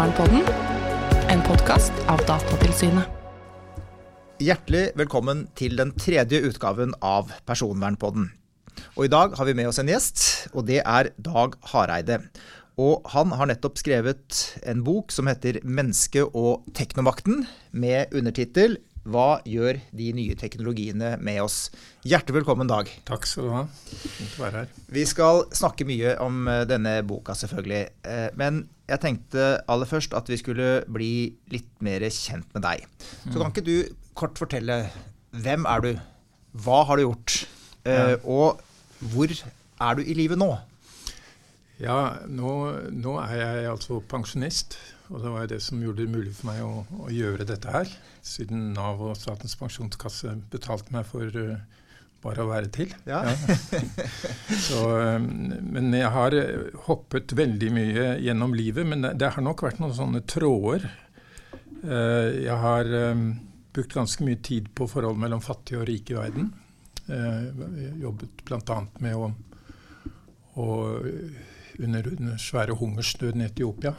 Personvernpodden, en podkast av Datatilsynet. Hjertelig velkommen til den tredje utgaven av Personvernpodden. Og I dag har vi med oss en gjest, og det er Dag Hareide. Og han har nettopp skrevet en bok som heter 'Menneske og teknomakten', med undertittel 'Hva gjør de nye teknologiene med oss'? Hjertelig velkommen, Dag. Takk skal du ha. Fint å være her. Vi skal snakke mye om eh, denne boka, selvfølgelig. Eh, Men jeg tenkte aller først at vi skulle bli litt mer kjent med deg. Så kan ikke du kort fortelle hvem er du? Hva har du gjort? Eh, Og hvor er du i livet nå? Ja, nå, nå er jeg altså pensjonist, og det var det som gjorde det mulig for meg å, å gjøre dette her. Siden Nav og Statens pensjonskasse betalte meg for uh, bare å være til. Ja. Så, eh, men jeg har eh, hoppet veldig mye gjennom livet, men det, det har nok vært noen sånne tråder. Jeg har brukt ganske mye tid på forhold mellom fattige og rike i verden. Jeg jobbet bl.a. med å, å under den svære hungersnøden i Etiopia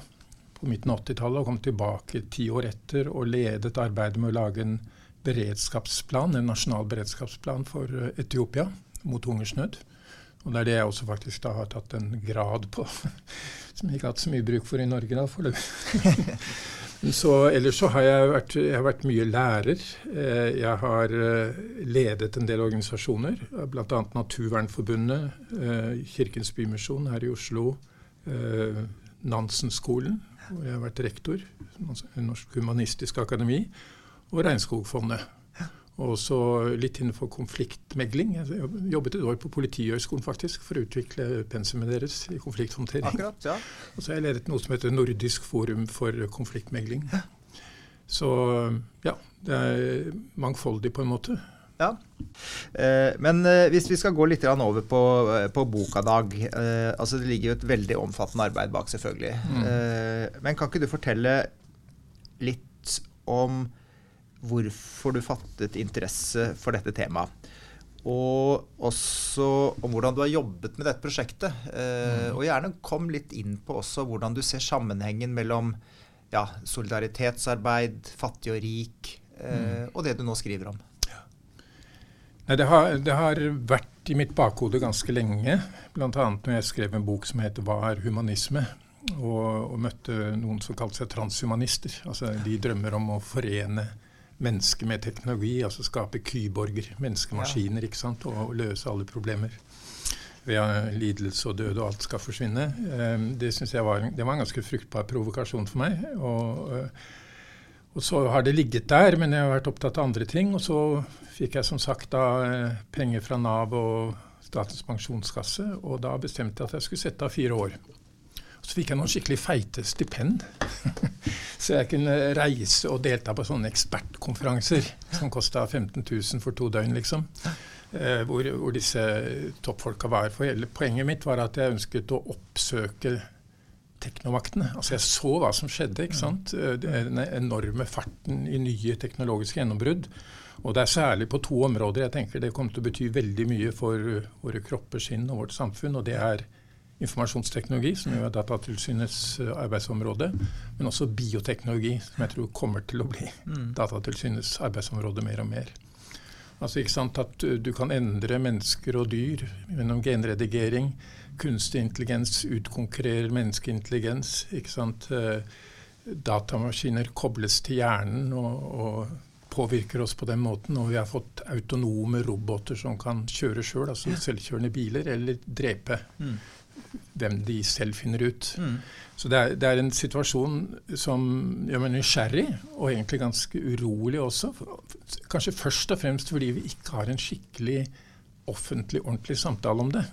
på midten av 80-tallet og kom tilbake ti år etter og ledet arbeidet med å lage en beredskapsplan, en nasjonal beredskapsplan for eh, Etiopia mot hungersnød. Og det er det jeg også faktisk da har tatt en grad på, som jeg ikke har hatt så mye bruk for i Norge da foreløpig. Så, ellers så har jeg vært, jeg har vært mye lærer. Eh, Jeg har eh, ledet en del organisasjoner, bl.a. Naturvernforbundet, Kirkens Bymisjon her i Oslo, Nansen-skolen, hvor jeg har vært rektor, Norsk Humanistisk Akademi, og Regnskogfondet. Og så litt innenfor konfliktmegling. Jeg jobbet et år på Politihøgskolen faktisk for å utvikle pensumet deres i konflikthåndtering. Akkurat, ja. Og så har jeg ledet noe som heter Nordisk forum for konfliktmegling. Så ja, det er mangfoldig på en måte. Ja. Eh, Men eh, hvis vi skal gå litt over på, eh, på boka, Dag. eh, Altså det ligger jo et veldig omfattende arbeid bak, selvfølgelig. Mm. Men kan ikke du fortelle litt om hvorfor du fattet interesse for dette temaet? Og også om hvordan du har jobbet med dette prosjektet. Mm. Og gjerne kom litt inn på også hvordan du ser sammenhengen mellom ja, solidaritetsarbeid, fattig og rik, mm. og det du nå skriver om. Nei, det, har, det har vært i mitt bakhode ganske lenge, bl.a. når jeg skrev en bok som heter 'Hva er humanisme?' Og, og møtte noen som kalte seg transhumanister. Altså, de drømmer om å forene mennesket med teknologi, altså skape kyborger, menneskemaskiner, ikke sant, og, løse alle problemer. Ved lidelse og død og alt skal forsvinne. Eh, det synes jeg var, det var en ganske fruktbar provokasjon for meg. og... og så har det ligget der, men jeg har vært opptatt av andre ting. Og så fikk jeg som sagt da eh, penger fra Nav og Statens pensjonskasse, og da bestemte jeg at jeg skulle sette av fire år. Og så fikk jeg noen skikkelig feite stipend, så jeg kunne reise og delta på sånne ekspertkonferanser som kosta 15 000 for to døgn, liksom. Eh, hvor, hvor disse toppfolka var. For hele poenget mitt var at jeg ønsket å oppsøke teknomaktene. Altså Jeg så hva som skjedde. ikke sant? Eh, Den enorme farten i nye teknologiske gjennombrudd. Og det er særlig på to områder jeg tenker det kommer til å bety veldig mye for våre kropper, sinn og vårt samfunn. Og det er informasjonsteknologi, som jo er Datatilsynets eh, arbeidsområde, men også bioteknologi, som jeg tror kommer til å bli Datatilsynets arbeidsområde mer og mer. Altså ikke sant At du kan endre mennesker og dyr gjennom genredigering. Kunstig intelligens utkonkurrerer menneskeintelligens. ikke sant Eh, Datamaskiner kobles til hjernen og, og påvirker oss på den måten. Og vi har fått autonome roboter som kan kjøre sjøl, altså selvkjørende biler, eller drepe hvem de selv finner ut. Så det er, det er en situasjon som gjør meg nysgjerrig, og egentlig ganske urolig også. Kanskje først og fremst fordi vi ikke har en skikkelig offentlig, ordentlig samtale om det.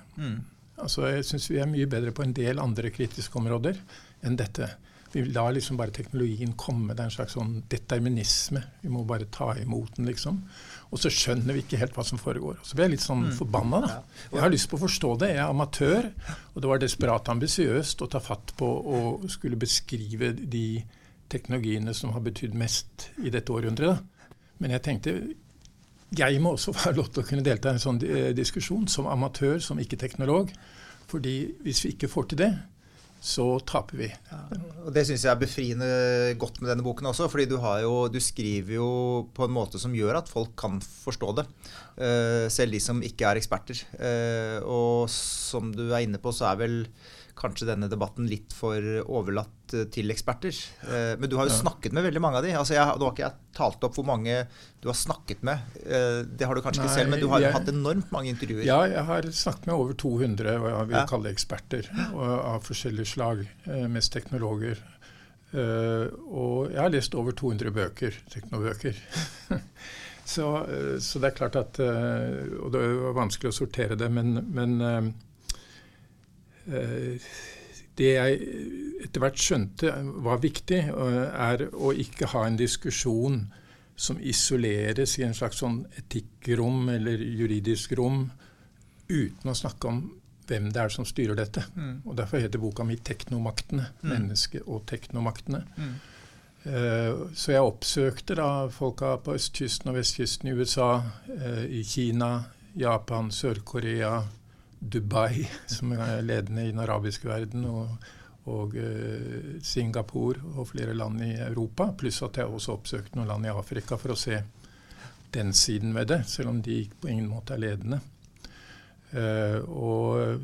Altså, jeg syns vi er mye bedre på en del andre kritiske områder enn dette. Vi lar liksom bare teknologien komme. Det er en slags sånn determinisme. Vi må bare ta imot den, liksom. Og så skjønner vi ikke helt hva som foregår. Så blir jeg litt sånn forbanna, da. Jeg har lyst på å forstå det. Jeg er amatør, og det var desperat ambisiøst å ta fatt på å skulle beskrive de teknologiene som har betydd mest i dette århundret. Men jeg tenkte jeg må også være lov til å kunne delta i en sånn eh, diskusjon som amatør, som ikke-teknolog. Fordi hvis vi ikke får til det, så taper vi. Ja, og Det syns jeg er befriende godt med denne boken også. fordi du, jo, du, skriver jo på en måte som gjør at folk kan forstå det. Uh, selv de som ikke er eksperter. Uh, og som du er inne på, så er vel kanskje denne debatten litt for overlatt eh, til eksperter. Eh, men du har jo snakket med veldig mange av de. Altså jeg, nå har ikke jeg talt opp hvor mange du har snakket med. Eh, det har du kanskje Nei, ikke selv, men du har jeg, hatt enormt mange intervjuer. Ja, jeg har snakket med over 200 hva jeg vil ja. kalle eksperter av forskjellige slag. Mest teknologer. Og jeg har lest over 200 bøker, teknobøker. Så, så, det er klart at Og det er vanskelig å sortere det, men, men det jeg etter hvert skjønte var viktig, eh, er å ikke ha en diskusjon som isoleres i en slags sånn etikkrom eller juridisk rom uten å snakke om hvem det er som styrer dette. Mm. Og Derfor heter boka mi 'Teknomaktene'. Mm. Mennesket og teknomaktene. Mm. Uh, så jeg oppsøkte da folka på østkysten og vestkysten i USA, uh, i Kina, Japan, Sør-Korea, Dubai, som er ledende i den arabiske verden, og, og uh, Singapore og flere land i Europa. Pluss at jeg også oppsøkte noen land i Afrika for å se den siden ved det, selv om de på ingen måte er ledende. Uh, og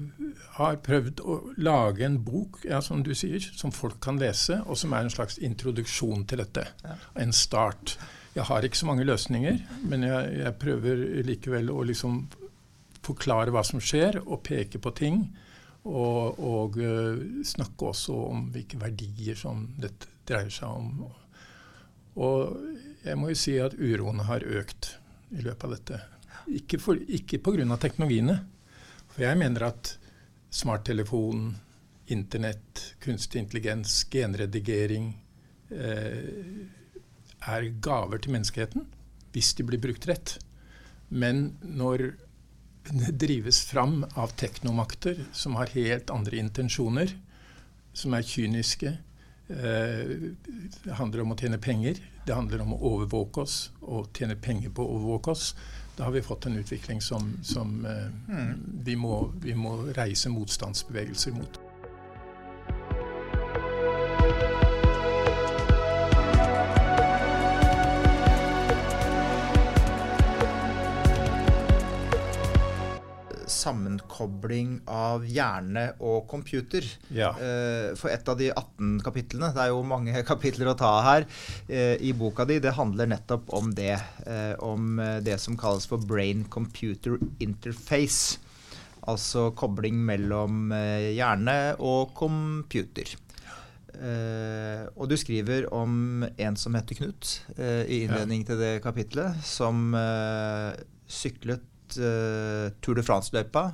har prøvd å lage en bok ja, som du sier, som folk kan lese, og som er en slags introduksjon til dette. Ja. En start. Jeg har ikke så mange løsninger, men jeg, jeg prøver likevel å liksom forklare hva som skjer, og peke på ting. Og, og uh, snakke også om hvilke verdier som dette dreier seg om. Og jeg må jo si at uroen har økt i løpet av dette. Ikke, for, ikke pga. teknologiene. For jeg mener at smarttelefon, Internett, kunstig intelligens, genredigering eh, er gaver til menneskeheten hvis de blir brukt rett. Men når drives fram av teknomakter som har helt andre intensjoner, som er kyniske. Eh, det handler om å tjene penger. Det handler om å overvåke oss og tjene penger på å overvåke oss. Da har vi fått en utvikling som, som eh, mm. vi, må, vi må reise motstandsbevegelser mot. Sammenkobling av hjerne og computer. Ja. Eh, for et av de 18 kapitlene, det er jo mange kapitler å ta her, eh, i boka di, det handler nettopp om det. Eh, om det som kalles for brain computer interface. Altså kobling mellom hjerne og computer. Uh, og du skriver om en som heter Knut, uh, i innledning ja. til det kapitlet, som uh, syklet uh, Tour de France-løypa.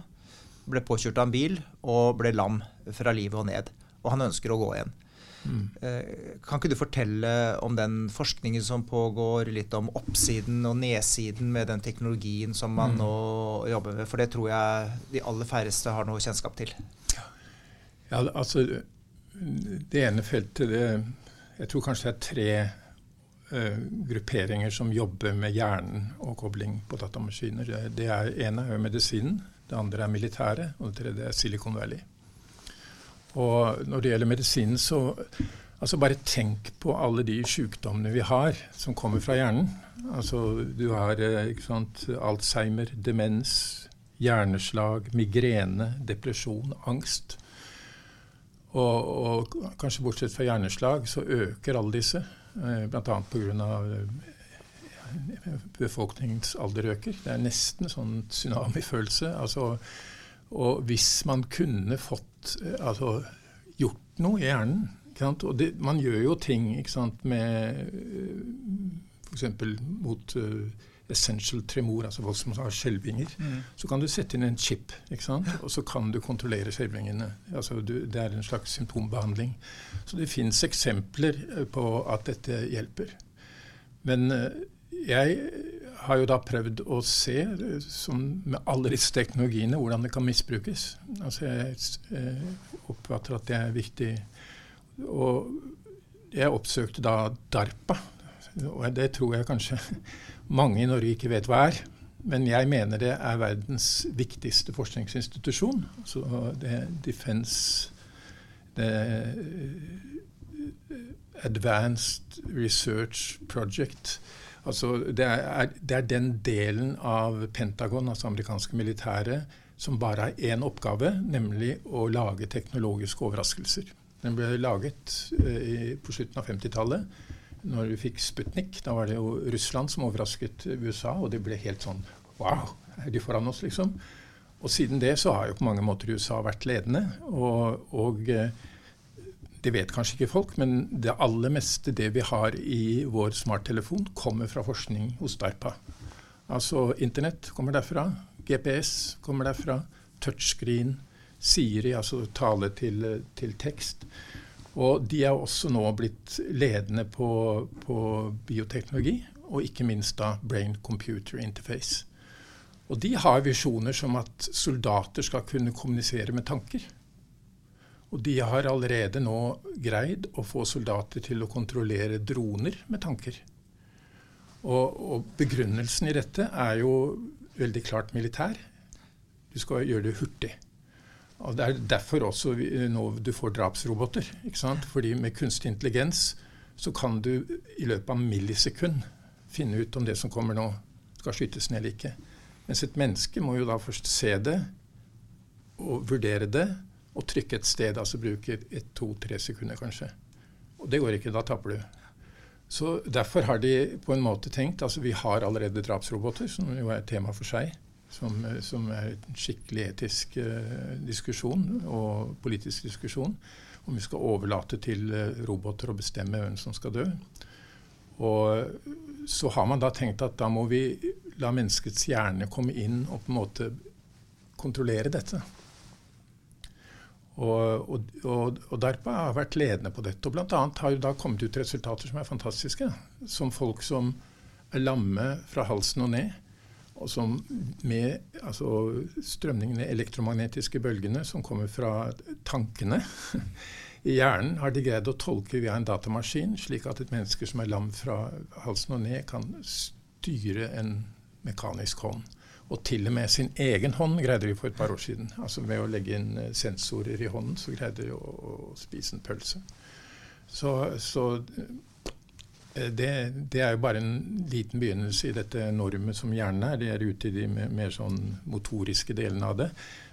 Ble påkjørt av en bil og ble lam fra livet og ned. Og han ønsker å gå igjen. Mm. Uh, kan ikke du fortelle om den forskningen som pågår, litt om oppsiden og nedsiden med den teknologien som man mm. nå jobber med? For det tror jeg de aller færreste har noe kjennskap til. Ja, altså Det ene feltet det, Jeg tror kanskje det er tre grupperinger som jobber med hjernen og kobling på datamaskiner. Det, det er ene er medisinen, det andre er militæret, og det tredje er Silicon Valley. Og når det gjelder medisinen, så altså bare tenk på alle de sykdommene vi har som kommer fra hjernen. Altså du har eh, sant, Alzheimer, demens, hjerneslag, migrene, depresjon, angst. Og, og, kanskje bortsett fra hjerneslag så øker alle disse. Eh, Bl.a. pga. Eh, befolkningens alder øker. Det er nesten sånn tsunamifølelse. Altså, og hvis man kunne fått eh, altså, gjort noe i hjernen Og det, man gjør jo ting med f.eks. mot uh, essential tremor, altså folk som har skjelvinger. Mm. Så kan du sette inn en chip, og så kan du kontrollere skjelvingene. Altså, det er en slags symptombehandling. Så det fins eksempler eh, på at dette hjelper. Men eh, jeg har jo da prøvd å se, eh, som med alle disse teknologiene, hvordan det kan misbrukes. Altså jeg oppfatter at det er viktig. Og jeg oppsøkte da DARPA, og det tror jeg kanskje mange i Norge ikke vet hva er. Men jeg mener det er verdens viktigste forskningsinstitusjon. Så det Defense det Advanced Research Project. Altså det, er, det er den delen av Pentagon, altså amerikanske militære, som bare har én oppgave, nemlig å lage teknologiske overraskelser. Den ble laget eh, på slutten av 50-tallet, når vi fikk Sputnik. Da var det jo Russland som overrasket USA, og det ble helt sånn Wow, er de foran oss, liksom? Og siden det så har jo på mange måter USA vært ledende. Og, og eh, det vet kanskje ikke folk, men det aller meste det vi har i vår smarttelefon, kommer fra forskning hos DARPA. Altså Internett kommer derfra, GPS kommer derfra, touchscreen, Siri, altså tale til, til tekst. Og de er også nå blitt ledende på, på bioteknologi, og ikke minst da brain computer interface. Og de har visjoner som at soldater skal kunne kommunisere med tanker. Og de har allerede nå greid å få soldater til å kontrollere droner med tanker. Og, og, begrunnelsen i dette er jo veldig klart militær. Du skal gjøre det hurtig. Og Det er derfor også vi, nå du får drapsroboter. ikke sant? Fordi med kunstig intelligens så kan du i løpet av millisekund finne ut om det som kommer nå, skal skytes ned eller ikke. Mens et menneske må jo da først se det og vurdere det og trykke et sted, altså bruke et, to, tre sekunder kanskje. Og det går ikke, da taper du. Så Derfor har de på en måte tenkt altså Vi har allerede drapsroboter, som jo er et tema for seg. Som, som er en skikkelig etisk eh, diskusjon og politisk diskusjon. Om vi skal overlate til uh, roboter å bestemme hvem som skal dø. Og så har man da tenkt at da må vi la menneskets hjerne komme inn og på en måte kontrollere dette. Og, og, og, og, DARPA har vært ledende på dette. og Bl.a. har jo da kommet ut resultater som er fantastiske. Som folk som er lamme fra halsen og ned. Og som med altså, strømningene, elektromagnetiske bølgene som kommer fra tankene i hjernen, har de greid å tolke via en datamaskin, slik at et menneske som er lam fra halsen og ned, kan styre en mekanisk hånd. Og til og med sin egen hånd greide vi for et par år siden. Altså Med å legge inn eh, sensorer i hånden, så greide vi å, å spise en pølse. Så, så det, det, er jo bare en liten begynnelse i dette enorme som hjernen er. De er ute i de mer sånn motoriske delene av det.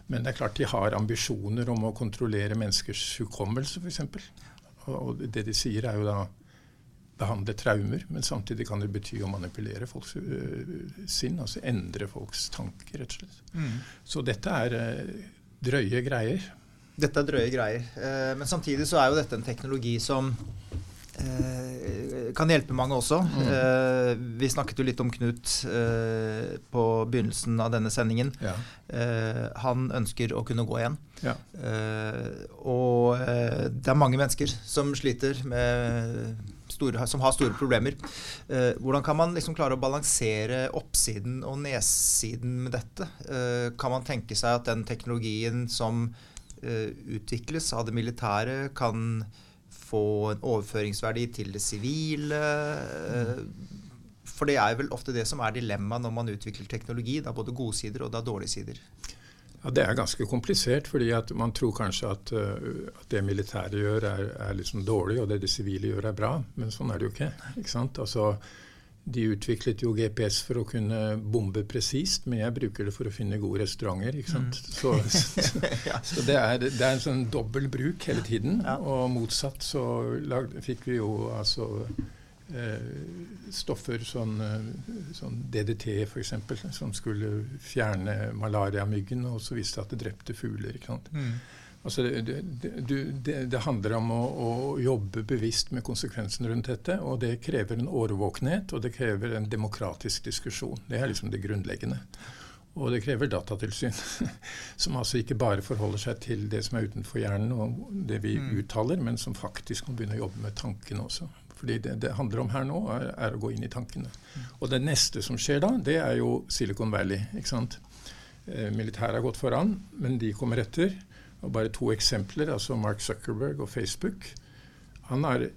Men det er klart de har ambisjoner om å kontrollere menneskers hukommelse, f.eks. Og det de sier, er jo da behandle traumer, men samtidig kan det bety å manipulere folks uh, sinn. Altså endre folks tanker, rett og slett. Mm. Så dette er uh, drøye greier. Dette er drøye greier. Men samtidig så er jo dette en teknologi som kan hjelpe mange også. Mm. vi snakket jo litt om Knut på begynnelsen av denne sendingen. Ja. han ønsker å kunne gå igjen. Ja. og det er mange mennesker som sliter med store, som har store problemer. Eh, hvordan kan man liksom klare å balansere oppsiden og nedsiden med dette? Eh, kan man tenke seg at den teknologien som eh, utvikles av det militære, kan få en overføringsverdi til det sivile? For det er vel ofte det som er dilemmaet når man utvikler teknologi. Det er både gode sider og det er dårlige sider. Ja, Det er ganske komplisert, fordi man tror kanskje at, uh, at det militære gjør, er, er liksom dårlig, og det det sivile gjør, er bra. Men sånn er det jo ikke. ikke sant? Altså, de utviklet jo GPS for å kunne bombe presist, men jeg bruker det for å finne gode restauranter. ikke sant? Mm. Så, så, så det, er, det, er, en sånn dobbel bruk hele tiden. Ja. Og motsatt så lag, fikk vi jo altså Eh, stoffer sånn, eh, sånn DDT f.eks., som skulle fjerne malariamyggen, og så viste det at det drepte fugler. ikke sant? Mm. Altså det, det, det, handler om å, å, jobbe bevisst med konsekvensene rundt dette. Og det krever en årvåkenhet, og det krever en demokratisk diskusjon. Det er liksom det grunnleggende. Og det krever datatilsyn, som altså ikke bare forholder seg til det som er utenfor hjernen og det vi mm. uttaler, men som faktisk må begynne å jobbe med tankene også. Fordi det det handler om her nå, er, er å gå inn i tankene. Mm. Og det neste som skjer da, det er jo Silicon Valley. ikke sant? Eh, militæret har gått foran, men de kommer etter. Og bare to eksempler, altså Mark Zuckerberg og Facebook. Han har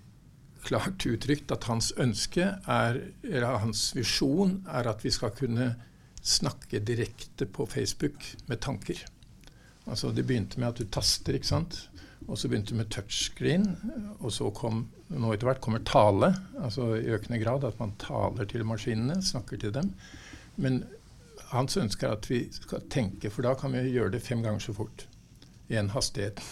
klart uttrykt at hans ønske er, eller hans visjon er at vi skal kunne snakke direkte på Facebook med tanker. Altså Det begynte med at du taster, ikke sant? Og så begynte det med touchscreen, og så kom nå etter hvert kommer tale. Altså i økende grad at man taler til maskinene, snakker til dem. Men hans ønske er at vi skal tenke, for da kan vi gjøre det fem ganger så fort. I en hastighet.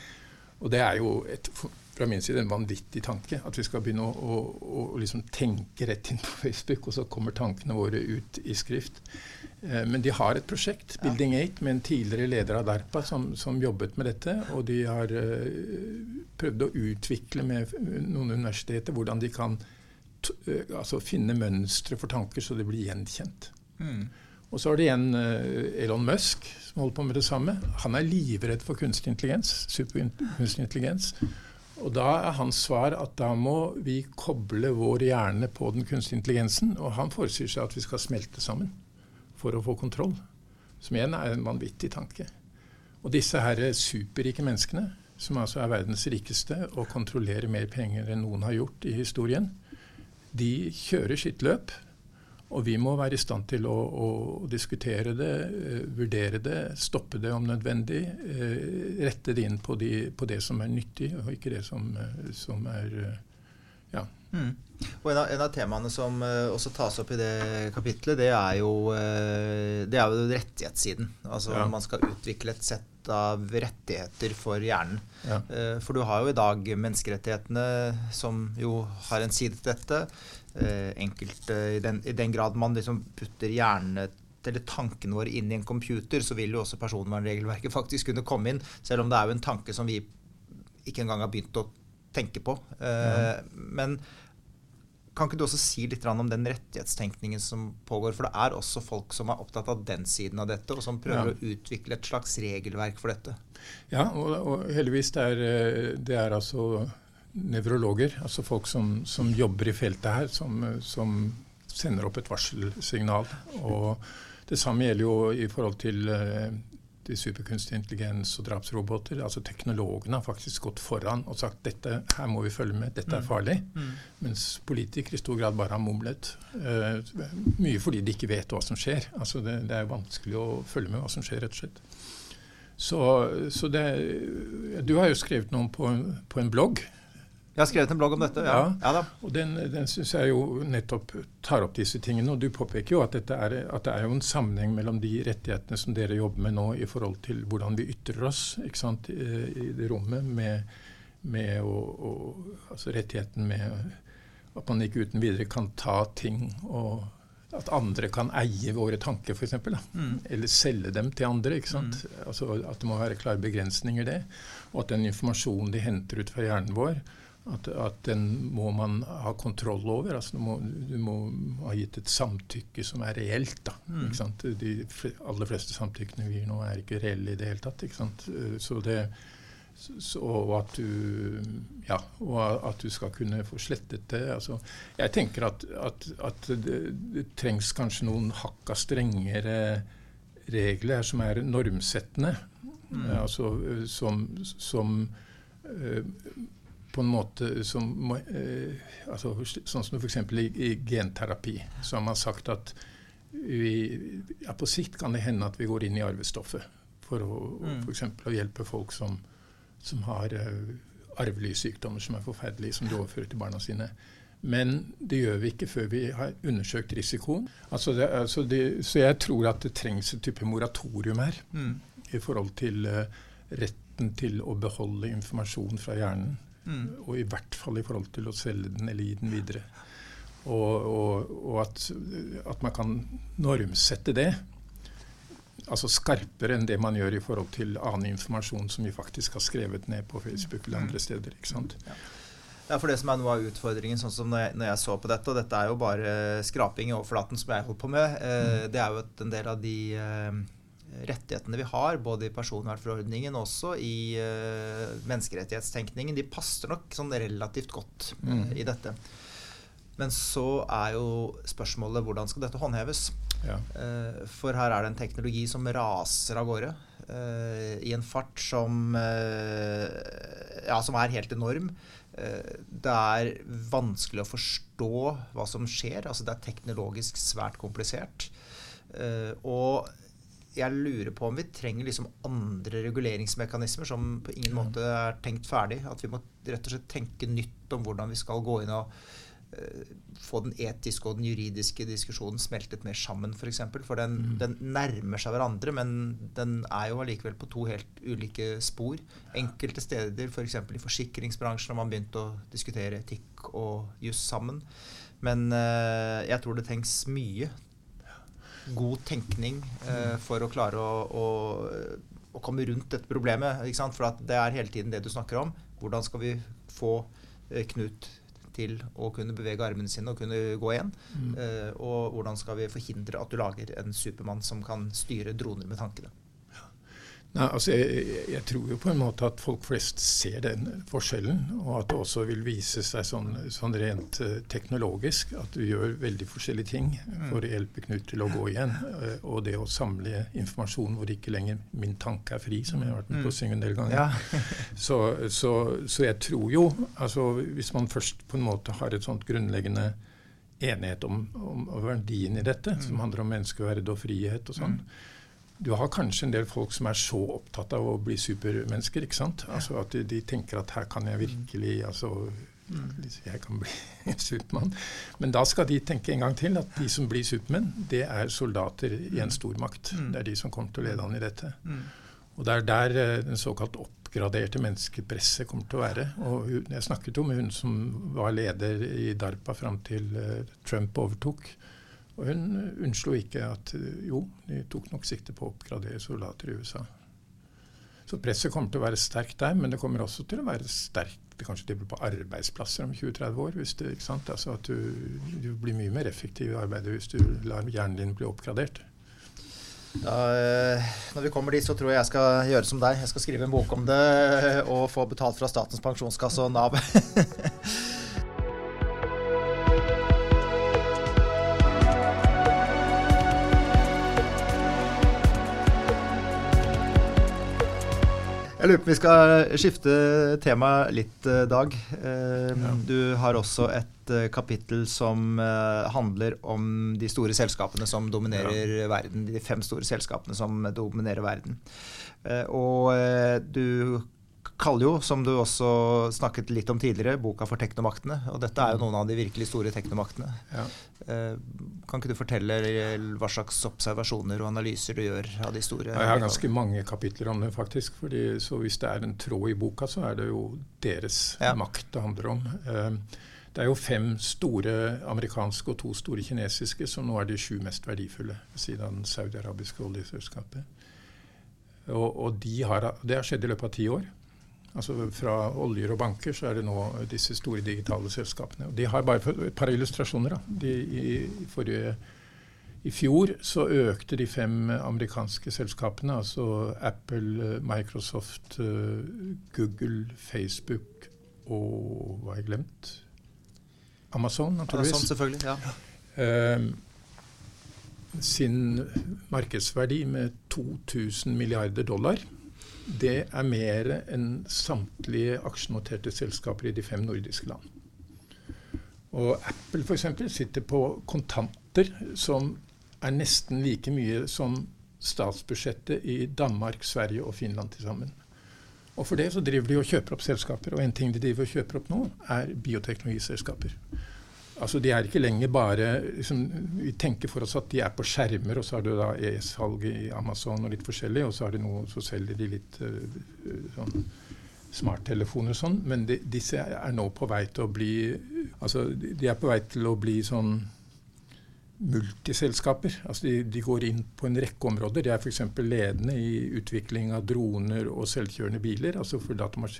og det er jo et, fra min side en vanvittig tanke. At vi skal begynne å, å, å liksom tenke rett inn på Facebook, og så kommer tankene våre ut i skrift. Eh, men de har et prosjekt, Building 8, med en tidligere leder av DERPA som, som jobbet med dette. Og de har uh, prøvd å utvikle med noen universiteter hvordan de kan uh, altså finne mønstre for tanker så det blir gjenkjent. Mm. Og så har du igjen uh, Elon Musk som holder på med det samme. Han er livredd for kunstig intelligens, superkunstig intelligens. Og da er hans svar at da må vi koble vår hjerne på den kunstige intelligensen. Og han forestiller seg at vi skal smelte sammen for å få kontroll. Som igjen er en vanvittig tanke. Og disse her superrike menneskene, som altså er verdens rikeste og kontrollerer mer penger enn noen har gjort i historien, de kjører sitt løp. Og vi må være i stand til å, å diskutere det, uh, vurdere det, stoppe det om nødvendig. Uh, rette det inn på, de, på, det som er nyttig, og ikke det som, uh, som er ja, Mm. Og en av, en av, temaene som også tas opp i det kapitlet, det er jo, det er jo rettighetssiden. Altså ja. man skal utvikle et sett av rettigheter for hjernen. Ja. For du har jo i dag menneskerettighetene som jo har en side til dette. Enkelte i den, i den, grad man liksom putter hjernene eller tankene våre inn i en computer, så vil jo også personvernregelverket faktisk kunne komme inn. Selv om det er jo en tanke som vi ikke engang har begynt å tenke på. Ja. Men kan ikke du også si litt om den rettighetstenkningen som pågår? For det er også folk som er opptatt av den siden av dette, og som prøver ja. å utvikle et slags regelverk for dette. Ja, og, og heldigvis det er eh, det er altså nevrologer, altså folk som, som, jobber i feltet her, som, som, sender opp et varselsignal. Og det samme gjelder jo i forhold til eh, til superkunstig intelligens og drapsroboter. altså Teknologene har faktisk gått foran og sagt dette her må vi følge med, dette er mm. farlig. Mm. Mens politikere i stor grad bare har mumlet. Uh, mye fordi de ikke vet hva som skjer. altså det, det, er vanskelig å følge med hva som skjer, rett og slett. Så, så det, du har jo skrevet noe på, på en blogg jeg har skrevet en blogg om dette. ja. ja. ja og Den, den syns jeg jo nettopp tar opp disse tingene. Og du påpeker jo at, er, at, det er jo en sammenheng mellom de rettighetene som dere jobber med nå i forhold til hvordan vi ytrer oss ikke sant, i, det rommet, med, med å, å, altså rettigheten med at man ikke uten videre kan ta ting og at andre kan eie våre tanker, f.eks. Mm. Eller selge dem til andre. ikke sant? Mm. Altså At det må være klare begrensninger, det. Og at den informasjonen de henter ut fra hjernen vår, at, at, den må man ha kontroll over. altså Du må, du må ha gitt et samtykke som er reelt. da, mm. De aller fleste samtykkene vi gir nå, er ikke reelle i det hele tatt. ikke sant? Så det, så, og, at du, ja, og at du skal kunne få slettet det. altså Jeg tenker at, at, at det, det, trengs kanskje noen hakka strengere regler som er normsettende. Mm. Altså som, som uh, på en måte som eh, altså, Sånn som f.eks. I, i genterapi, så har man sagt at vi, ja, på sikt kan det hende at vi går inn i arvestoffet for å, mm. for eksempel, å hjelpe folk som, som har uh, arvelige sykdommer som er forferdelige, som de overfører til barna sine. Men det gjør vi ikke før vi har undersøkt risikoen. Altså det, altså det, så jeg tror at det trengs et type moratorium her mm. i forhold til uh, retten til å beholde informasjon fra hjernen Mm. Og i hvert fall i forhold til å selge den eller gi den videre. Og, og, og at, at, man kan normsette det. Altså skarpere enn det man gjør i forhold til annen informasjon som vi faktisk har skrevet ned på Facebook eller andre mm. steder. ikke sant? Ja. Ja, for det som er noe av utfordringen, sånn som når jeg, når jeg, så på dette, og dette er jo bare skraping i overflaten som jeg holdt på med, eh, mm. det er jo at en del av de eh, rettighetene vi har, både i personvernforordningen og også i uh, menneskerettighetstenkningen, de passer nok sånn relativt godt mm. i dette. Men så er jo spørsmålet hvordan skal dette håndheves? Ja. Uh, for her er det en teknologi som raser av gårde uh, i en fart som, ja, som er helt enorm. Det er vanskelig å forstå hva som skjer. altså Det er teknologisk svært komplisert. Og jeg lurer på om vi trenger liksom andre reguleringsmekanismer som på ingen måte er tenkt ferdig. At vi må rett og slett tenke nytt om hvordan vi skal gå inn og uh, få den etiske og den juridiske diskusjonen smeltet mer sammen, f.eks. For, eksempel. for den, mm. den, nærmer seg hverandre, men den er jo allikevel på to helt ulike spor. Enkelte steder, f.eks. For i forsikringsbransjen, har man begynt å diskutere etikk og juss sammen. Men uh, jeg tror det trengs mye god tenkning eh, for å klare å, å, å, komme rundt dette problemet. For det er hele tiden det du snakker om. Hvordan skal vi få eh, Knut til å kunne bevege armene sine og kunne gå igjen? Mm. Eh, og hvordan skal vi forhindre at du lager en supermann som kan styre droner med tankene? Nei, altså jeg, jeg, tror jo på en måte at folk flest ser den forskjellen, og at det også vil vise seg sånn, sånn rent uh, teknologisk at du gjør veldig forskjellige ting mm. for å hjelpe Knut til å gå igjen. Uh, og det å samle informasjon hvor ikke lenger min tanke er fri, som jeg har vært med på å mm. synge en del ganger. Ja. så, så, så, jeg tror jo, altså hvis man først på en måte har et sånt grunnleggende enighet om, om verdien i dette, mm. som handler om menneskeverd og frihet og sånn, mm du har kanskje en del folk som er så opptatt av å bli supermennesker. ikke sant? Altså At de, de tenker at her kan jeg virkelig altså, Jeg kan bli en supermann. Men da skal de tenke en gang til at de som blir supermenn, det er soldater i en stormakt. Det er de som kommer til å lede an i dette. Og det er der eh, den såkalt oppgraderte menneskepresset kommer til å være. Og jeg snakket jo med hun som var leder i DARPA fram til eh, Trump overtok. Og hun unnslo ikke at jo, de tok nok sikte på å oppgradere soldater i USA. Så presset kommer til å være sterkt der, men det kommer også til å være sterkt kanskje til på arbeidsplasser om 20-30 år. hvis det, ikke sant? Altså At du, du, blir mye mer effektiv i arbeidet hvis du lar hjernen din bli oppgradert. Da, eh, når vi kommer dit, så tror jeg jeg skal gjøre som deg. Jeg skal skrive en bok om det og få betalt fra Statens pensjonskasse og Nav. Jeg lurer på om vi skal skifte tema litt, eh, Dag. Eh, du har også et eh, kapittel som handler om de store selskapene som dominerer ja. verden. De fem store selskapene som dominerer verden. Og du kaller jo, som du også snakket litt om tidligere, boka for teknomaktene. Og dette er jo mm. noen av de virkelig store teknomaktene. Ja. Eh, kan ikke du fortelle hva slags observasjoner og analyser du gjør av de store? Jeg har ganske mange kapitler om det, faktisk. Fordi, så hvis det er en tråd i boka, så er det jo deres ja. makt det handler om. Eh, det er jo fem store amerikanske og to store kinesiske som nå er de sju mest verdifulle, siden det saudiarabiske oljeselskapet. Og, og de har, det har skjedd i løpet av ti år. Altså Fra oljer og banker så er det nå disse store digitale selskapene. Og de har bare et par illustrasjoner. De, i, forrige, I fjor så økte de fem amerikanske selskapene, altså Apple, Microsoft, Google, Facebook og hva har jeg glemt? Amazon, naturligvis. Amazon, selvfølgelig, ja. Um, sin markedsverdi med 2000 milliarder dollar det er mer enn samtlige aksjenoterte selskaper i de fem nordiske land. Og Apple f.eks. sitter på kontanter som er nesten like mye som statsbudsjettet i Danmark, Sverige og Finland til sammen. Og for det så driver de og kjøper opp selskaper. Og en ting de driver og kjøper opp nå, er bioteknologiselskaper. Altså De er ikke lenger bare liksom, Vi tenker for oss at de er på skjermer, og så har du da e-salg i Amazon og litt forskjellig, og så, har du noe, så selger de litt uh, sånn smarttelefoner og sånn. Men de, disse er nå på vei til å bli Altså de er på vei til å bli sånn multiselskaper. Altså de, de, går inn på en rekke områder. De er f.eks. ledende i utvikling av droner og selvkjørende biler. Altså,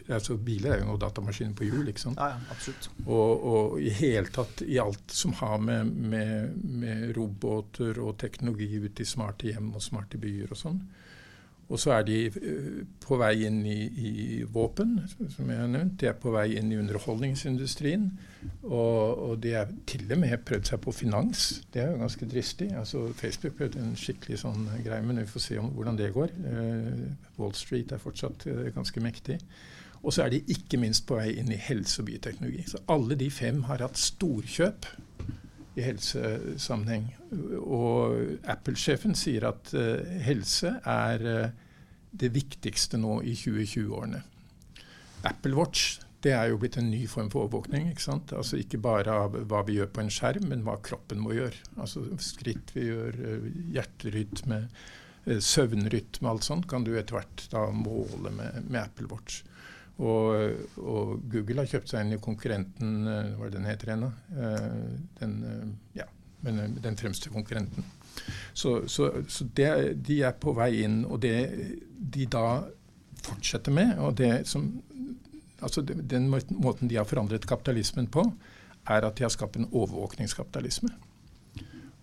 altså Biler er jo noe datamaskiner på hjul. ikke sant? Ja, ja, absolutt. Og, og, i hele tatt i alt som har med, med, med roboter og teknologi ut i smarte hjem og smarte byer og sånn. Og så er de eh, på vei inn i, i, våpen, som jeg har nevnt. De er på vei inn i underholdningsindustrien. Og, og de har til og med prøvd seg på finans. Det er jo ganske dristig. Altså, Facebook prøvde en skikkelig sånn greie, men vi får se om, hvordan det går. Uh, Wall Street er fortsatt uh, ganske mektig. Og så er de ikke minst på vei inn i helse- og bioteknologi. Så alle de fem har hatt storkjøp i helsesammenheng. Og Apple-sjefen sier at uh, helse er uh, det viktigste nå i 2020-årene. Apple Watch det er jo blitt en ny form for overvåkning. Ikke sant? Altså ikke bare av hva vi gjør på en skjerm, men hva kroppen må gjøre. Altså skritt vi gjør, uh, hjerterytme, søvnrytme, alt sånt kan du etter hvert da måle med, med Apple Watch. Og, og, Google har kjøpt seg inn i konkurrenten eh, Hva er det den heter ennå? Eh, den, eh, ja, den fremste konkurrenten. Så, så, så det, de er på vei inn. Og det de da fortsetter med, og det som Altså den måten de har forandret kapitalismen på, er at de har skapt en overvåkningskapitalisme.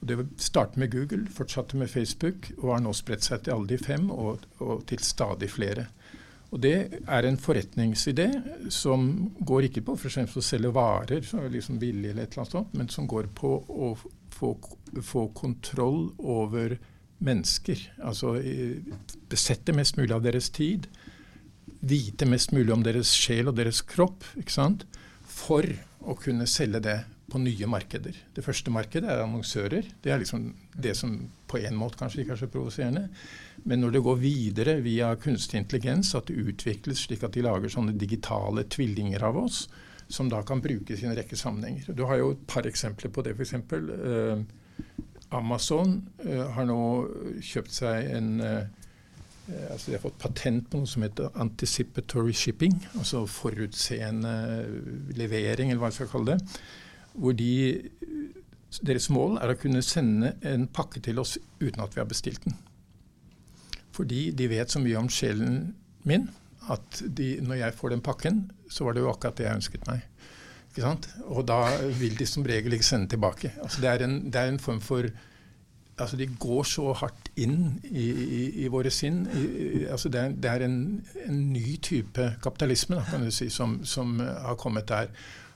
Og Det startet med Google, fortsatte med Facebook og har nå spredt seg til alle de fem og, og til stadig flere. Og Det er en forretningsidé som går ikke på for å selge varer liksom billig, eller et eller annet sånt, men som går på å få, få kontroll over mennesker. Altså besette mest mulig av deres tid. Vite mest mulig om deres sjel og deres kropp. ikke sant? For å kunne selge det på nye markeder. Det første markedet er annonsører. Det er liksom det som på en måte kanskje ikke er så provoserende. Men når det går videre via kunstig intelligens, at det utvikles slik at de lager sånne digitale tvillinger av oss, som da kan brukes i en rekke sammenhenger. Du har jo et par eksempler på det, f.eks. Eh, Amazon eh, har nå kjøpt seg en eh, altså De har fått patent på noe som heter anticipatory shipping, altså forutseende levering, eller hva jeg skal kalle det hvor de, deres mål er å kunne sende en pakke til oss uten at vi har bestilt den. Fordi de vet så mye om sjelen min at de, når jeg får den pakken, så var det jo akkurat det jeg ønsket meg. Ikke sant? Og da vil de som regel ikke sende tilbake. Altså det, er en, det, er en, form for altså De går så hardt inn i, i, i våre sinn. I, altså det, er, det er en, en, ny type kapitalisme da, kan du si, som, som har kommet der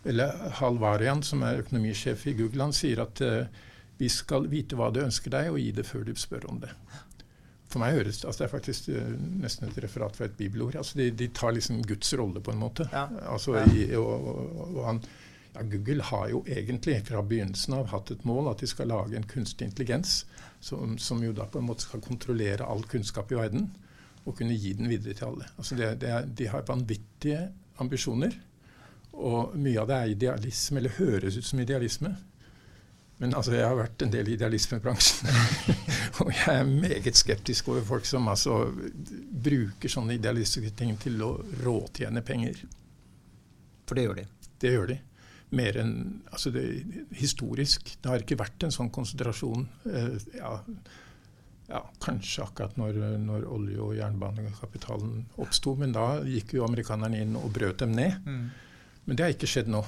eller Halvarian, som er økonomisjef i Google, han sier at uh, vi skal vite hva du ønsker deg, og gi det før du spør om det. For meg høres altså Det er faktisk uh, nesten et referat fra et bibelord. Altså de, de, tar liksom Guds rolle, på en måte. Ja. Altså. I, og, og, og han, ja, Google har jo egentlig fra begynnelsen av hatt et mål at de skal lage en kunstig intelligens som, som jo da på en måte skal kontrollere all kunnskap i verden og kunne gi den videre til alle. Altså det, det er, de har vanvittige ambisjoner. Og mye av det er idealisme, eller høres ut som idealisme. Men altså, jeg har vært en del i idealismebransjen. og jeg er meget skeptisk over folk som altså bruker sånne idealistiske ting til å råtjene penger. For det gjør de? Det gjør de. Mer enn altså det, Historisk. Det har ikke vært en sånn konsentrasjon. Eh, ja, ja, kanskje akkurat når, når olje- og jernbanekapitalen oppsto, men da gikk jo amerikanerne inn og brøt dem ned. Mm. Men det har ikke skjedd nå.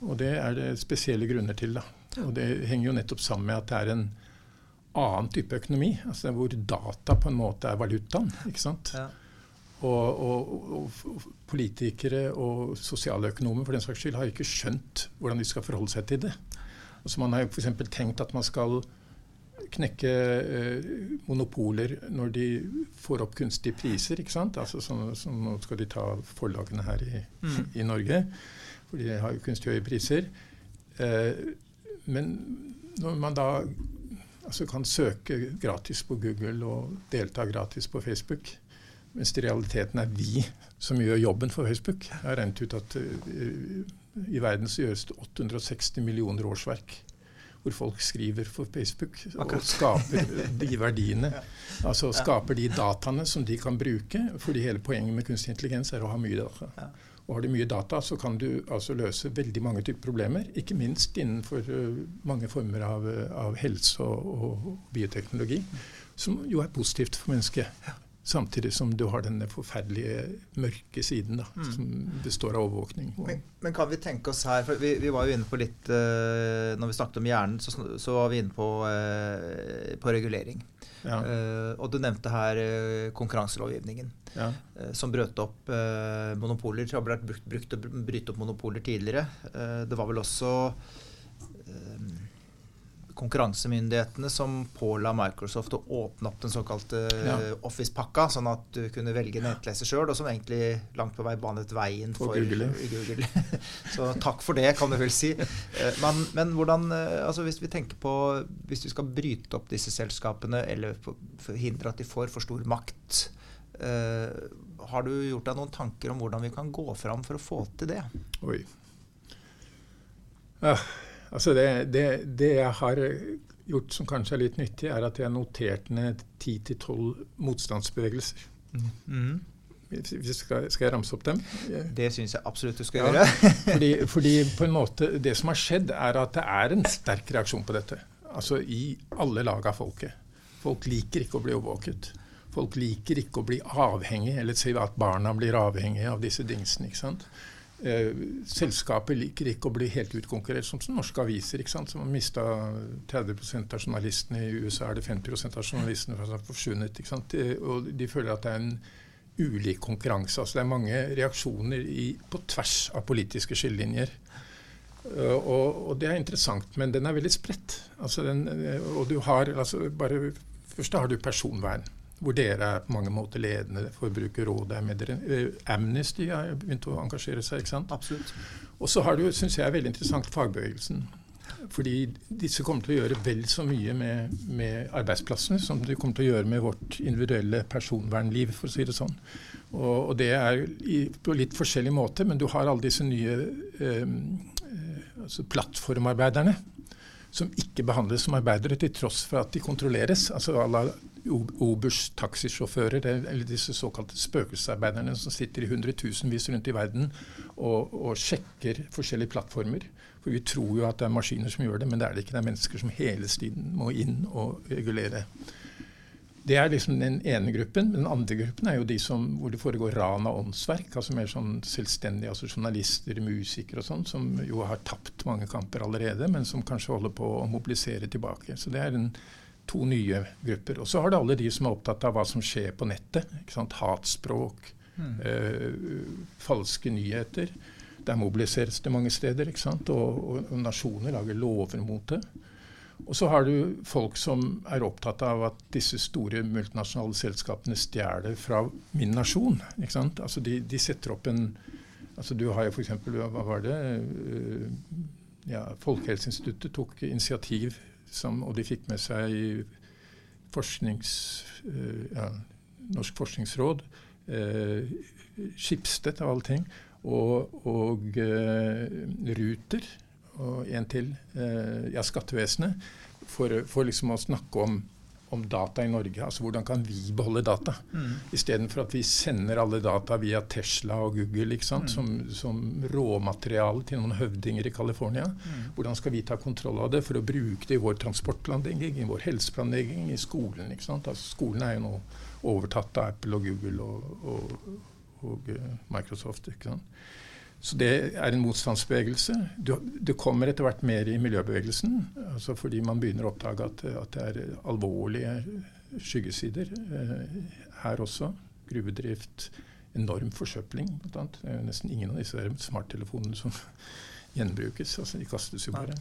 Og det er det spesielle grunner til. da. Og det henger jo nettopp sammen med at det er en annen type økonomi. altså Hvor data på en måte er valutaen. ikke sant? Ja. Og, og, og, politikere og sosialøkonomer for den saks skyld har ikke skjønt hvordan de skal forholde seg til det. Altså Man har jo f.eks. tenkt at man skal knekke eh, monopoler når de får opp kunstige priser. ikke sant? Altså sånn, så Nå skal de ta forlagene her i, mm. i Norge for de har jo kunstig høye priser. Eh, men når man da altså kan søke gratis på Google og delta gratis på Facebook, mens det i realiteten er vi som gjør jobben for Facebook. Jeg har regnet ut at uh, i verden så gjøres det 860 millioner årsverk hvor folk skriver for Facebook og skaper de verdiene. Altså skaper de dataene som de kan bruke. Fordi hele poenget med kunstig intelligens er å ha mye data. Og har du mye data, så kan du altså løse veldig mange typer problemer. Ikke minst innenfor uh, mange former av, av helse og, og, bioteknologi, som jo er positivt for mennesket. Samtidig som du har denne forferdelige mørke siden da, mm. som består av overvåkning. Men, men, kan vi tenke oss her, for vi, vi var jo inne på litt uh, Når vi snakket om hjernen, så, så var vi inne på, uh, på regulering. Ja. Uh, og du nevnte her konkurranselovgivningen ja. Som brøt opp monopoler. Det har blitt brukt, brukt å bryte opp monopoler tidligere. Det var vel også konkurransemyndighetene som påla Microsoft å åpne opp den såkalte Ja. Office-pakka, sånn at du kunne velge nettleser sjøl, og som egentlig langt på vei banet veien For for, Google. Google. Så takk for det, kan du vel si. Eh, Men, men hvordan eh, altså Hvis vi tenker på Hvis vi skal bryte opp disse selskapene, eller hindre at de får for stor makt, eh, har du gjort deg noen tanker om hvordan vi kan gå fram for å få til det? Oi. Ja, altså det, det, det jeg har gjort som kanskje er litt nyttig, er at jeg har notert ned 10-12 motstandsbevegelser. Mm. Skal, skal jeg ramse opp dem? Det syns jeg absolutt du skal Ja. gjøre. Fordi, fordi på en måte det som har skjedd, er at det er en sterk reaksjon på dette. Altså i alle lag av folket. Folk liker ikke å bli overvåket. Folk liker ikke å bli avhengig, eller si at barna blir avhengige av disse dingsene. ikke sant? Eh, selskapet liker ikke å bli helt utkonkurrert, som, norske aviser. ikke sant? Som har mista 30% av journalistene. I USA er det 50% av journalistene som har forsvunnet. ikke sant? Eh, Og de føler at det er en ulik konkurranse. altså Det er mange reaksjoner i, på tvers av politiske skillelinjer. Uh, og, og det er interessant, men den er veldig spredt. Altså den, og du har altså bare Først har du personvern, hvor dere er på mange måter ledende. Forbrukerrådet er med dere. Amnesty har begynt å engasjere seg. ikke sant? Absolutt. Og så har du, syns jeg er veldig interessant, fagbevegelsen. Fordi disse kommer til å gjøre vel så mye med, med arbeidsplassene som de kommer til å gjøre med vårt individuelle personvernliv, for å si det sånn. Og, og det er i, på litt forskjellig måte, men du har alle disse nye eh, eh, altså plattformarbeiderne som ikke behandles som arbeidere til tross for at de kontrolleres. Altså à la Obers taxisjåfører, eller disse såkalte spøkelsesarbeiderne som sitter i hundretusenvis rundt i verden og, og sjekker forskjellige plattformer. For vi tror jo at det er maskiner som gjør det, men det er det ikke. Det er mennesker som hele tiden må inn og regulere. Det er liksom den ene gruppen. Den andre gruppen er jo de som, hvor det foregår ran av åndsverk. altså Mer sånn selvstendige, altså journalister, musikere og sånn, som jo har tapt mange kamper allerede, men som kanskje holder på å mobilisere tilbake. Så det er en, to nye grupper. Og så har du alle de som er opptatt av hva som skjer på nettet. Hatspråk, eh, falske nyheter. Der mobiliseres det mange steder? Og, og, og nasjoner lager lover mot det. Og så har du folk som er opptatt av at disse store multinasjonale selskapene stjeler fra min nasjon. Altså de, de setter opp en altså Du har jo f.eks. Hva var det? Uh, ja, Folkehelseinstituttet tok initiativ, som, og de fikk med seg forsknings... Uh, ja, Norsk forskningsråd. Uh, Skipsted, av alle ting. Og, og Ruter og en til, eh, ja, Skattevesenet, for, for liksom å snakke om, om, data i Norge. Altså hvordan kan vi beholde data? Mm. Istedenfor at vi sender alle data via Tesla og Google? Mm. Som, som, råmateriale til noen høvdinger i California. Mm. Hvordan skal vi ta kontroll av det for å bruke det i vår transportplanlegging, i vår helseplanlegging, i skolen? ikke sant? Altså, skolen er jo nå overtatt av Apple og Google og, og, og uh, Microsoft. ikke sant? Så det er en motstandsbevegelse. Det kommer etter hvert mer i miljøbevegelsen. Altså fordi man begynner å oppdage at, at det er alvorlige skyggesider eh, her også. Gruvedrift, enorm forsøpling. bl.a. Det er nesten ingen av disse smarttelefonene som gjenbrukes. altså De kastes jo bare.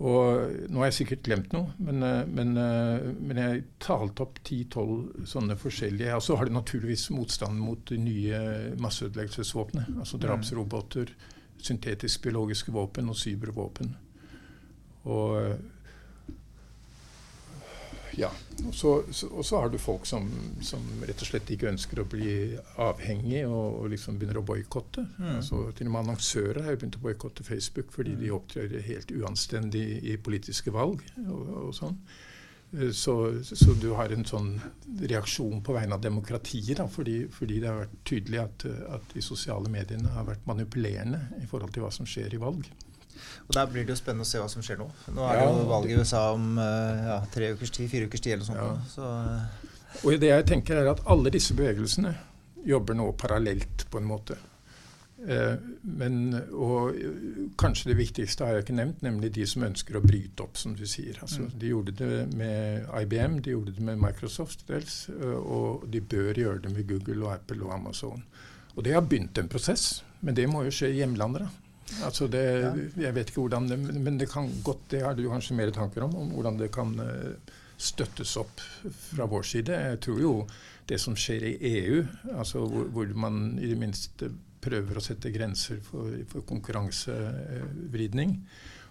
Og nå har jeg sikkert glemt noe, men, men, men jeg talte opp 10-12 sånne forskjellige Og så har du naturligvis motstand mot de nye masseødeleggelsesvåpnene. Altså drapsroboter, syntetisk-biologiske våpen og cybervåpen. Og ja. Og så, så, har du folk som, som, rett og slett ikke ønsker å bli avhengig og, og liksom begynner å boikotte. Mm. Altså, til og med annonsører har begynt å boikotte Facebook fordi de opptrer helt uanstendig i politiske valg og, og sånn. Så, så, du har en sånn reaksjon på vegne av demokratiet, da, fordi, fordi, det har vært tydelig at, at de sosiale mediene har vært manipulerende i forhold til hva som skjer i valg. Og Der blir det jo spennende å se hva som skjer nå. Nå er det jo valg i USA om ja, tre ukers tid, fire ukers tid eller sånt. Så, og det jeg tenker er at alle disse bevegelsene jobber nå parallelt på en måte. Eh, men, og kanskje det viktigste har jeg ikke nevnt, nemlig de som ønsker å bryte opp, som du sier. Altså, mm. De gjorde det med IBM, de gjorde det med Microsoft dels, og de bør gjøre det med Google og Apple og Amazon. Og det har begynt en prosess, men det må jo skje i hjemlandet. da. Altså det. Jeg vet ikke hvordan Men det kan godt, det har du kanskje mer tanker om, om hvordan det kan uh, støttes opp fra vår side. Jeg tror jo det som skjer i EU, altså hvor, hvor man i det minste prøver å sette grenser for, for konkurransevridning,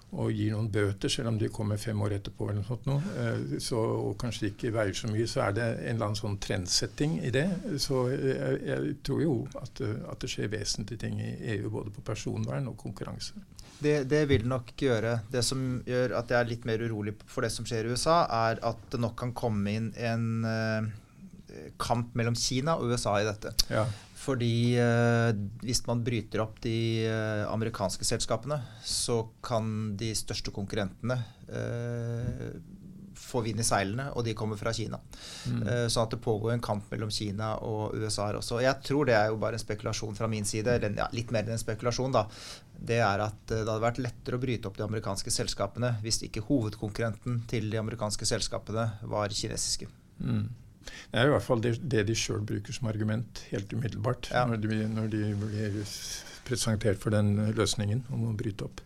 og gir noen bøter, selv om de kommer fem år etterpå, eller noe sånt noe, eh, så, og kanskje ikke veier så mye, så er det en eller annen sånn trendsetting i det. Så jeg, jeg tror jo at, at, det skjer vesentlige ting i EU, både på personvern og konkurranse. Det, det, vil nok gjøre. Det som gjør at jeg er litt mer urolig for det som skjer i USA, er at det nok kan komme inn en kamp mellom Kina og USA i dette. Ja. Fordi eh, hvis man bryter opp de eh, amerikanske selskapene, så kan de største konkurrentene få vind i seilene, og de kommer fra Kina. Mm. sånn at det pågår en kamp mellom Kina og USA her også. Jeg tror det er jo bare en spekulasjon fra min side, eller ja, litt mer enn en spekulasjon, da det er at det hadde vært lettere å bryte opp de amerikanske selskapene hvis ikke hovedkonkurrenten til de amerikanske selskapene var kinesiske. Mm. Det er i hvert fall det, det de sjøl bruker som argument helt umiddelbart ja. når, de, når, de, blir presentert for den løsningen om å bryte opp.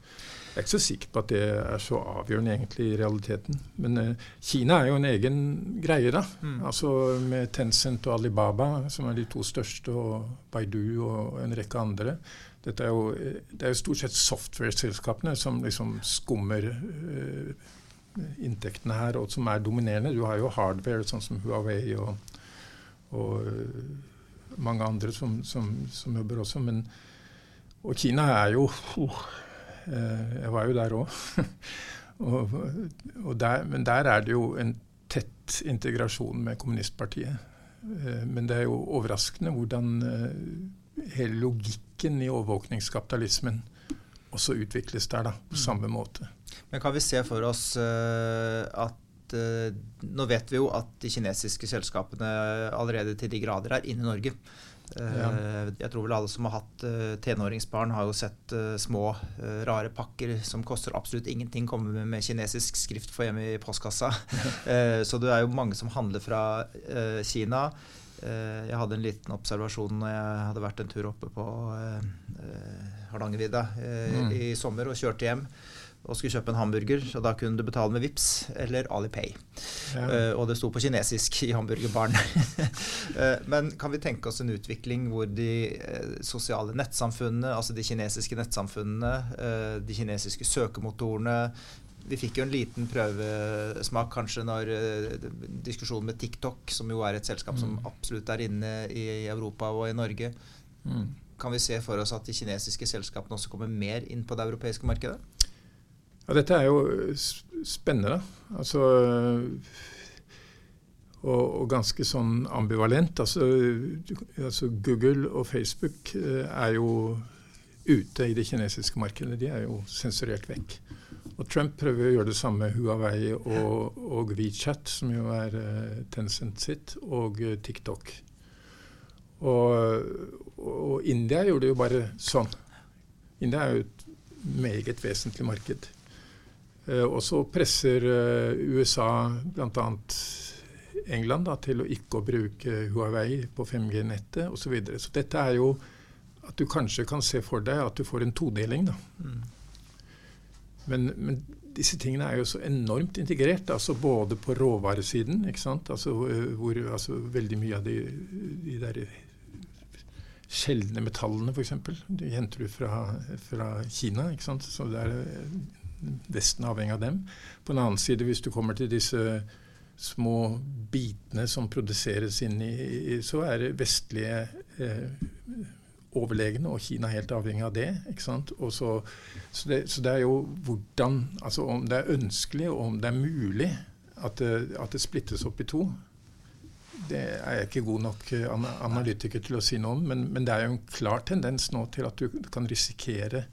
Jeg er ikke så sikker på at det er så avgjørende egentlig i realiteten. Men uh, Kina er jo en egen greie, da. Mm. Altså Med Tencent og Alibaba, som er de to største, og Baidu og en rekke andre. Er jo, det er jo stort sett software-selskapene som liksom skummer uh, inntektene her, og som er dominerende. Du har jo hardware, sånn som Huawei og, og uh, mange andre som, som, som, jobber også. Men, og Kina er jo oh, Jeg var jo der òg. men der er det jo en tett integrasjon med kommunistpartiet. men det er jo overraskende hvordan hele logikken i overvåkningskapitalismen også utvikles der, da, på mm. samme måte. Men kan vi se for oss uh, at uh, Nå vet vi jo at de kinesiske selskapene allerede til de grader er inne i Norge. Uh, ja. Jeg tror vel alle som har hatt tenåringsbarn, har jo sett små, rare pakker som koster absolutt ingenting, komme med, med kinesisk skrift for hjemme i postkassa. så det er jo mange som handler fra Kina. Eh, jeg hadde en liten observasjon når jeg hadde vært en tur oppe på eh, eh, mm. i sommer og kjørte hjem og skulle kjøpe en hamburger. og Da kunne du betale med VIPS eller Alipay. Ja. Uh, og det sto på kinesisk i hamburgerbaren. uh, men kan vi tenke oss en utvikling hvor de uh, sosiale nettsamfunnene, altså de kinesiske nettsamfunnene, de kinesiske søkemotorene, vi fikk jo en liten prøvesmak kanskje når diskusjonen med TikTok, som jo er et selskap mm. som absolutt er inne i Europa og i Norge mm. Kan vi se for oss at de kinesiske selskapene også kommer mer inn på det europeiske markedet? Ja, dette er jo spennende. Altså og, og, ganske sånn ambivalent. Altså, altså, Google og Facebook uh, er jo ute i det kinesiske markedet. De er jo sensurert vekk. Og Trump prøver å gjøre det samme med Huawei og, og WeChat, som jo er Tencent sitt, og TikTok. Og, og, India gjorde det jo bare sånn. India er jo et meget vesentlig marked. Uh, og så presser USA bl.a. England da, til å ikke å bruke Huawei på 5G-nettet osv. Så, videre. så dette er jo at du kanskje kan se for deg at du får en todeling. da. Mm. Men, men, disse tingene er jo så enormt integrert, altså både på råvaresiden, ikke sant? Altså, hvor altså, veldig mye av de, de der sjeldne metallene, f.eks., de henter du fra, fra, Kina. ikke sant? Så det er Vesten avhengig av dem. På den annen side, hvis du kommer til disse små bitene som produseres inn i, så er det vestlige eh, overlegne, og Kina helt avhengig av det. ikke sant? Så, så, det, så, det, er jo hvordan Altså om det er ønskelig, og om det er mulig at det, at det splittes opp i to. Det er jeg ikke god nok eh, analytiker til å si noe om, men, men, det er jo en klar tendens nå til at du kan risikere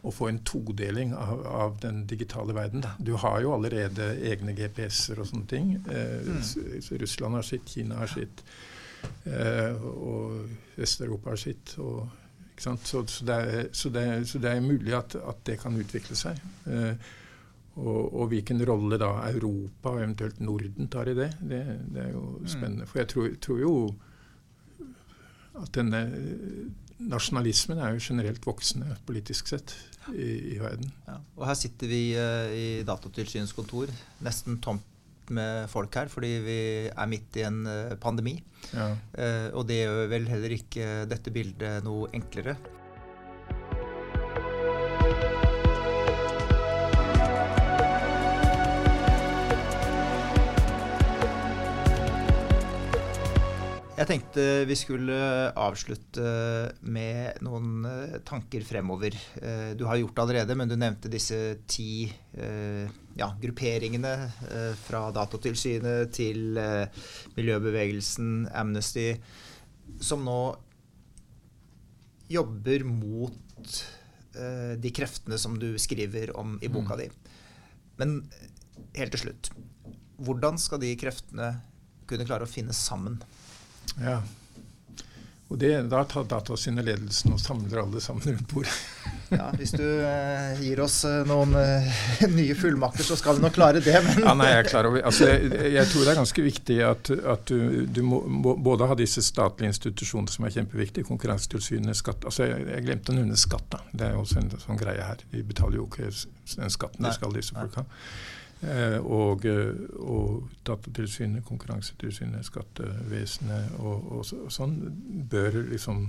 å få en todeling av, av den digitale verden. Du har jo allerede egne GPS-er og sånne ting. Eh, mm. Russland har sitt, Kina har sitt. Eh, og Vest-Europa har sitt. Og, så, så, det er, så, det er, så, det er, mulig at, at det kan utvikle seg. Eh, og, og, hvilken rolle da Europa og eventuelt Norden tar i det, det, det er jo mm. spennende. For jeg tror, tror, jo at denne nasjonalismen er jo generelt voksende politisk sett i, i verden. Ja. Og her sitter vi uh, i Datatilsynets kontor, nesten tomt med folk her, fordi vi er midt i en uh, pandemi. Ja. Uh, og det gjør vel heller ikke dette bildet noe enklere. Jeg tenkte vi skulle avslutte med noen eh, tanker fremover. Eh, du har gjort det allerede, men du nevnte disse ti eh, ja, grupperingene fra Datatilsynet til miljøbevegelsen, Amnesty, som nå jobber mot de kreftene som du skriver om i boka mm. di. Men helt til slutt, hvordan skal de kreftene kunne klare å finne sammen? Ja. Og det, Da tar Datatilsynet-ledelsen og samler alle sammen rundt bordet. ja, Hvis du eh, gir oss eh, noen eh, nye fullmakter, så skal vi nok klare det. Men ja, nei, jeg, er klar over. Altså, jeg, jeg, tror det er ganske viktig at, at du, du, må både ha disse statlige institusjonene som er kjempeviktige, Konkurransetilsynet, skatt altså, jeg, jeg, glemte å nevne skatt. da. Det er også en sånn greie her. De betaler jo ikke den skatten de skal, disse folka. Eh, og, eh, og Datatilsynet, Konkurransetilsynet, Skattevesenet og, og, og, sånn bør liksom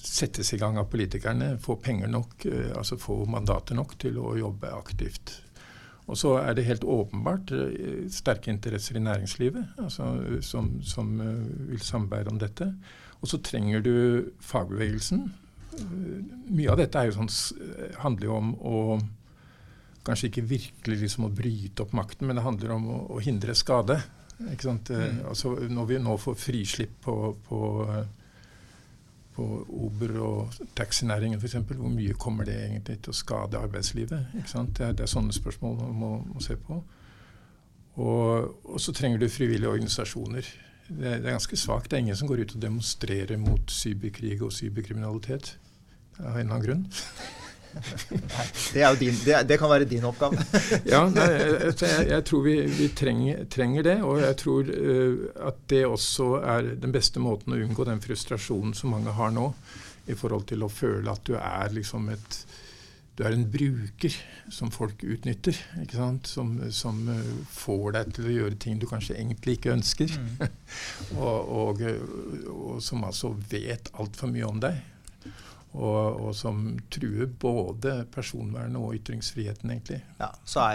settes i gang av politikerne, få penger nok, eh, altså få mandater nok til å jobbe aktivt. Og så er det helt åpenbart sterke interesser i næringslivet altså, som, som vil samarbeide om dette. Og så trenger du fagbevegelsen. Mye av dette sånn, handler jo om å kanskje ikke virkelig liksom å bryte opp makten, men det handler om å, å hindre skade. Ikke sant? Eh, mm. Altså, når vi nå får frislipp på, på, på Uber og taxinæringen f.eks., hvor mye kommer det egentlig til å skade arbeidslivet? Ikke sant? Det, er, det er sånne spørsmål man må, må se på. Og, og, så trenger du frivillige organisasjoner. Det, det er ganske svakt. Det er ingen som går ut og demonstrerer mot cyberkrig og cyberkriminalitet av en eller annen grunn. Det, din, det, det, kan være din oppgave. ja, nei, jeg, jeg, tror vi, vi trenger, trenger, det. Og jeg tror uh, at det også er den beste måten å unngå den frustrasjonen som mange har nå, i forhold til å føle at du er liksom et du er en bruker som folk utnytter. Som, som uh, får deg til å gjøre ting du kanskje egentlig ikke ønsker. Mm. og, og, og, som altså vet altfor mye om deg. Og, og, som truer både personvernet og ytringsfriheten, egentlig. Ja,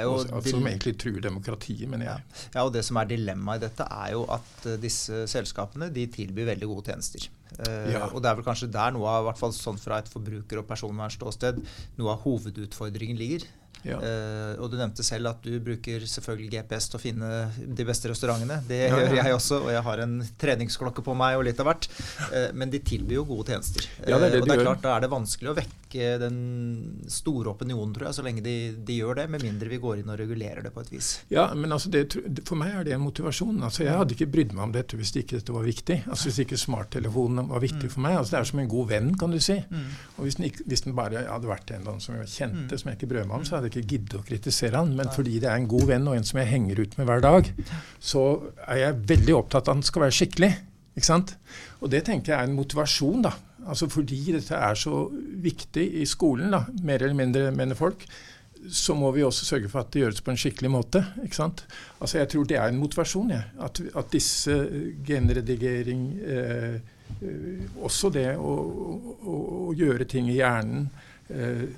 og, som egentlig truer demokratiet, mener jeg. Ja. ja, og Det som er dilemmaet i dette, er jo at uh, disse selskapene de tilbyr veldig gode tjenester. Uh, ja. Og det er vel kanskje der noe av, hvert fall sånn fra et forbruker- og personvernståsted, noe av hovedutfordringen ligger. Ja. Uh, og du nevnte selv at du bruker selvfølgelig GPS til å finne de beste restaurantene. Det ja, gjør jeg også, og jeg har en treningsklokke på meg og litt av hvert. Uh, men de tilbyr jo gode tjenester. Ja, det det uh, og det er klart, da er det vanskelig å vekke den store opinionen, tror jeg, så lenge de, de, gjør det. Med mindre vi går inn og regulerer det på et vis. Ja, men altså det, For meg er det en motivasjon. Altså Jeg hadde ikke brydd meg om dette hvis ikke dette var viktig. Altså Hvis ikke smarttelefonen var viktig mm. for meg. Altså Det er som en god venn, kan du si. Mm. Og hvis den, ikke, hvis den, bare hadde vært en som jeg kjente, mm. som jeg ikke brød meg om, så hadde jeg ikke gidde å kritisere han, men fordi det er en god venn og en som jeg henger ut med hver dag, så er jeg veldig opptatt av at han skal være skikkelig. Ikke sant? Og det tenker jeg er en motivasjon, da. Altså fordi dette er så viktig i skolen, da, mer eller mindre, mener folk, så må vi også sørge for at det gjøres på en skikkelig måte. ikke sant? Altså Jeg tror det er en motivasjon, ja. at, at disse genredigering eh, eh, Også det å, å, å, gjøre ting i hjernen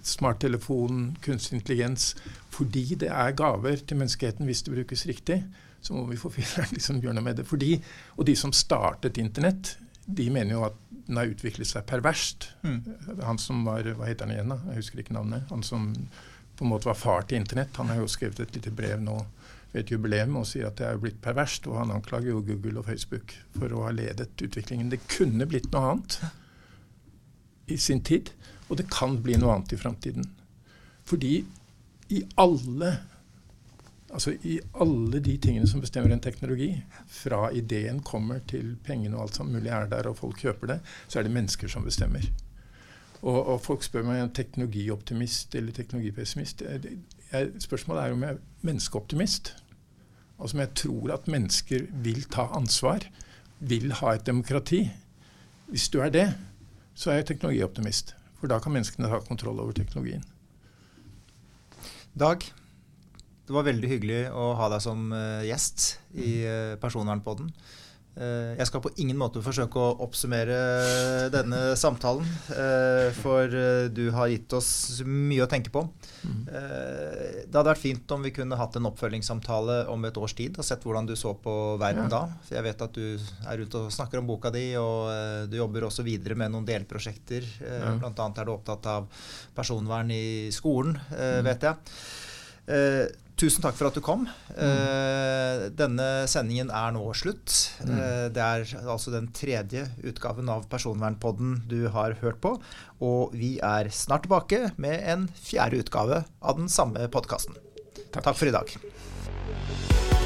smarttelefon, kunstig intelligens. Fordi det er gaver til menneskeheten hvis det brukes riktig, så må vi få liksom gjøre noe med det. Fordi, og de som startet Internett, de mener jo at den har utviklet seg perverst. Mm. Han som var Hva heter han igjen, da? Jeg husker ikke navnet. Han som på en måte var far til Internett. Han har jo skrevet et lite brev nå ved et jubileum og sier at det er blitt perverst. Og han anklager jo Google og Facebook for å ha ledet utviklingen. Det kunne blitt noe annet i sin tid. Og det kan bli noe annet i framtiden. Fordi i alle, altså i alle de tingene som bestemmer en teknologi, fra ideen kommer til pengene og alt som mulig er der, og folk kjøper det, så er det mennesker som bestemmer. Og, og folk spør meg om jeg er teknologioptimist eller teknologipessimist. Spørsmålet er om jeg er menneskeoptimist. Altså om jeg tror at mennesker vil ta ansvar, vil ha et demokrati. Hvis du er det, så er jeg teknologioptimist. For da kan menneskene ha kontroll over teknologien. Dag, det var veldig hyggelig å ha deg som uh, gjest i uh, Personvernpodden. Uh, jeg skal på ingen måte forsøke å oppsummere denne samtalen, for du har gitt oss mye å tenke på. Mm. det hadde vært fint om vi kunne hatt en oppfølgingssamtale om et års tid og sett hvordan du så på verden ja. da. For jeg vet at du er ute og snakker om boka di, og du jobber også videre med noen delprosjekter. Ja. Blant annet er du opptatt av personvern i skolen, mm. vet jeg. Eh, tusen takk for at du kom. Mm. denne sendingen er nå slutt. Mm. det er altså den tredje utgaven av Personvernpodden du har hørt på. Og vi er snart tilbake med en fjerde utgave av den samme podkasten. Takk. takk for i dag.